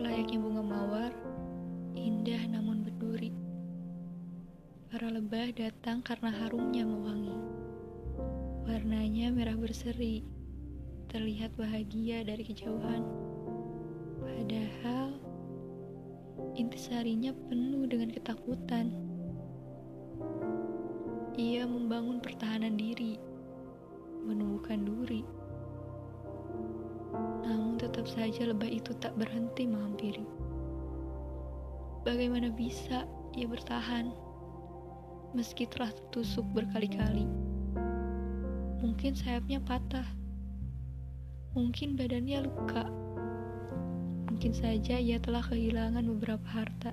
Layaknya bunga mawar, indah namun berduri. Para lebah datang karena harumnya mewangi. Warnanya merah berseri, terlihat bahagia dari kejauhan. Padahal, intisarinya penuh dengan ketakutan. Ia membangun pertahanan diri, menumbuhkan duri Tetap saja lebah itu tak berhenti menghampiri. Bagaimana bisa ia bertahan? meski telah tertusuk berkali-kali. Mungkin sayapnya patah, mungkin badannya luka, mungkin saja ia telah kehilangan beberapa harta,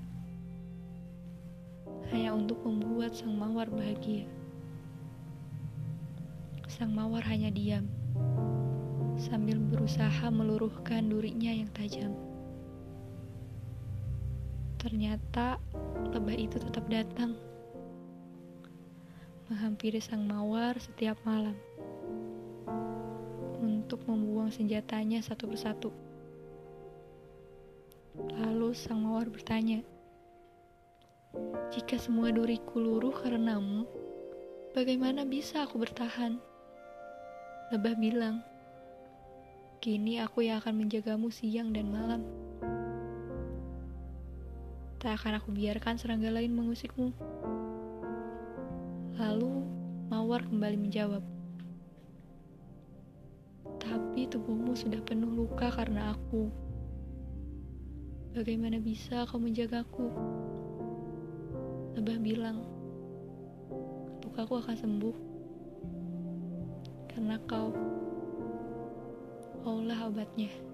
hanya untuk membuat sang mawar bahagia. Sang mawar hanya diam, sambil berusaha meluruhkan durinya yang tajam. Ternyata lebah itu tetap datang menghampiri sang mawar setiap malam untuk membuang senjatanya satu persatu. Lalu sang mawar bertanya, "Jika semua duriku luruh karenamu, bagaimana bisa aku bertahan?" Lebah bilang, "Kini aku yang akan menjagamu siang dan malam." Tak akan aku biarkan serangga lain mengusikmu. Lalu Mawar kembali menjawab, "Tapi tubuhmu sudah penuh luka karena aku. Bagaimana bisa kau menjagaku?" Lebah bilang, "Lukaku akan sembuh karena kau. Kaulah obatnya."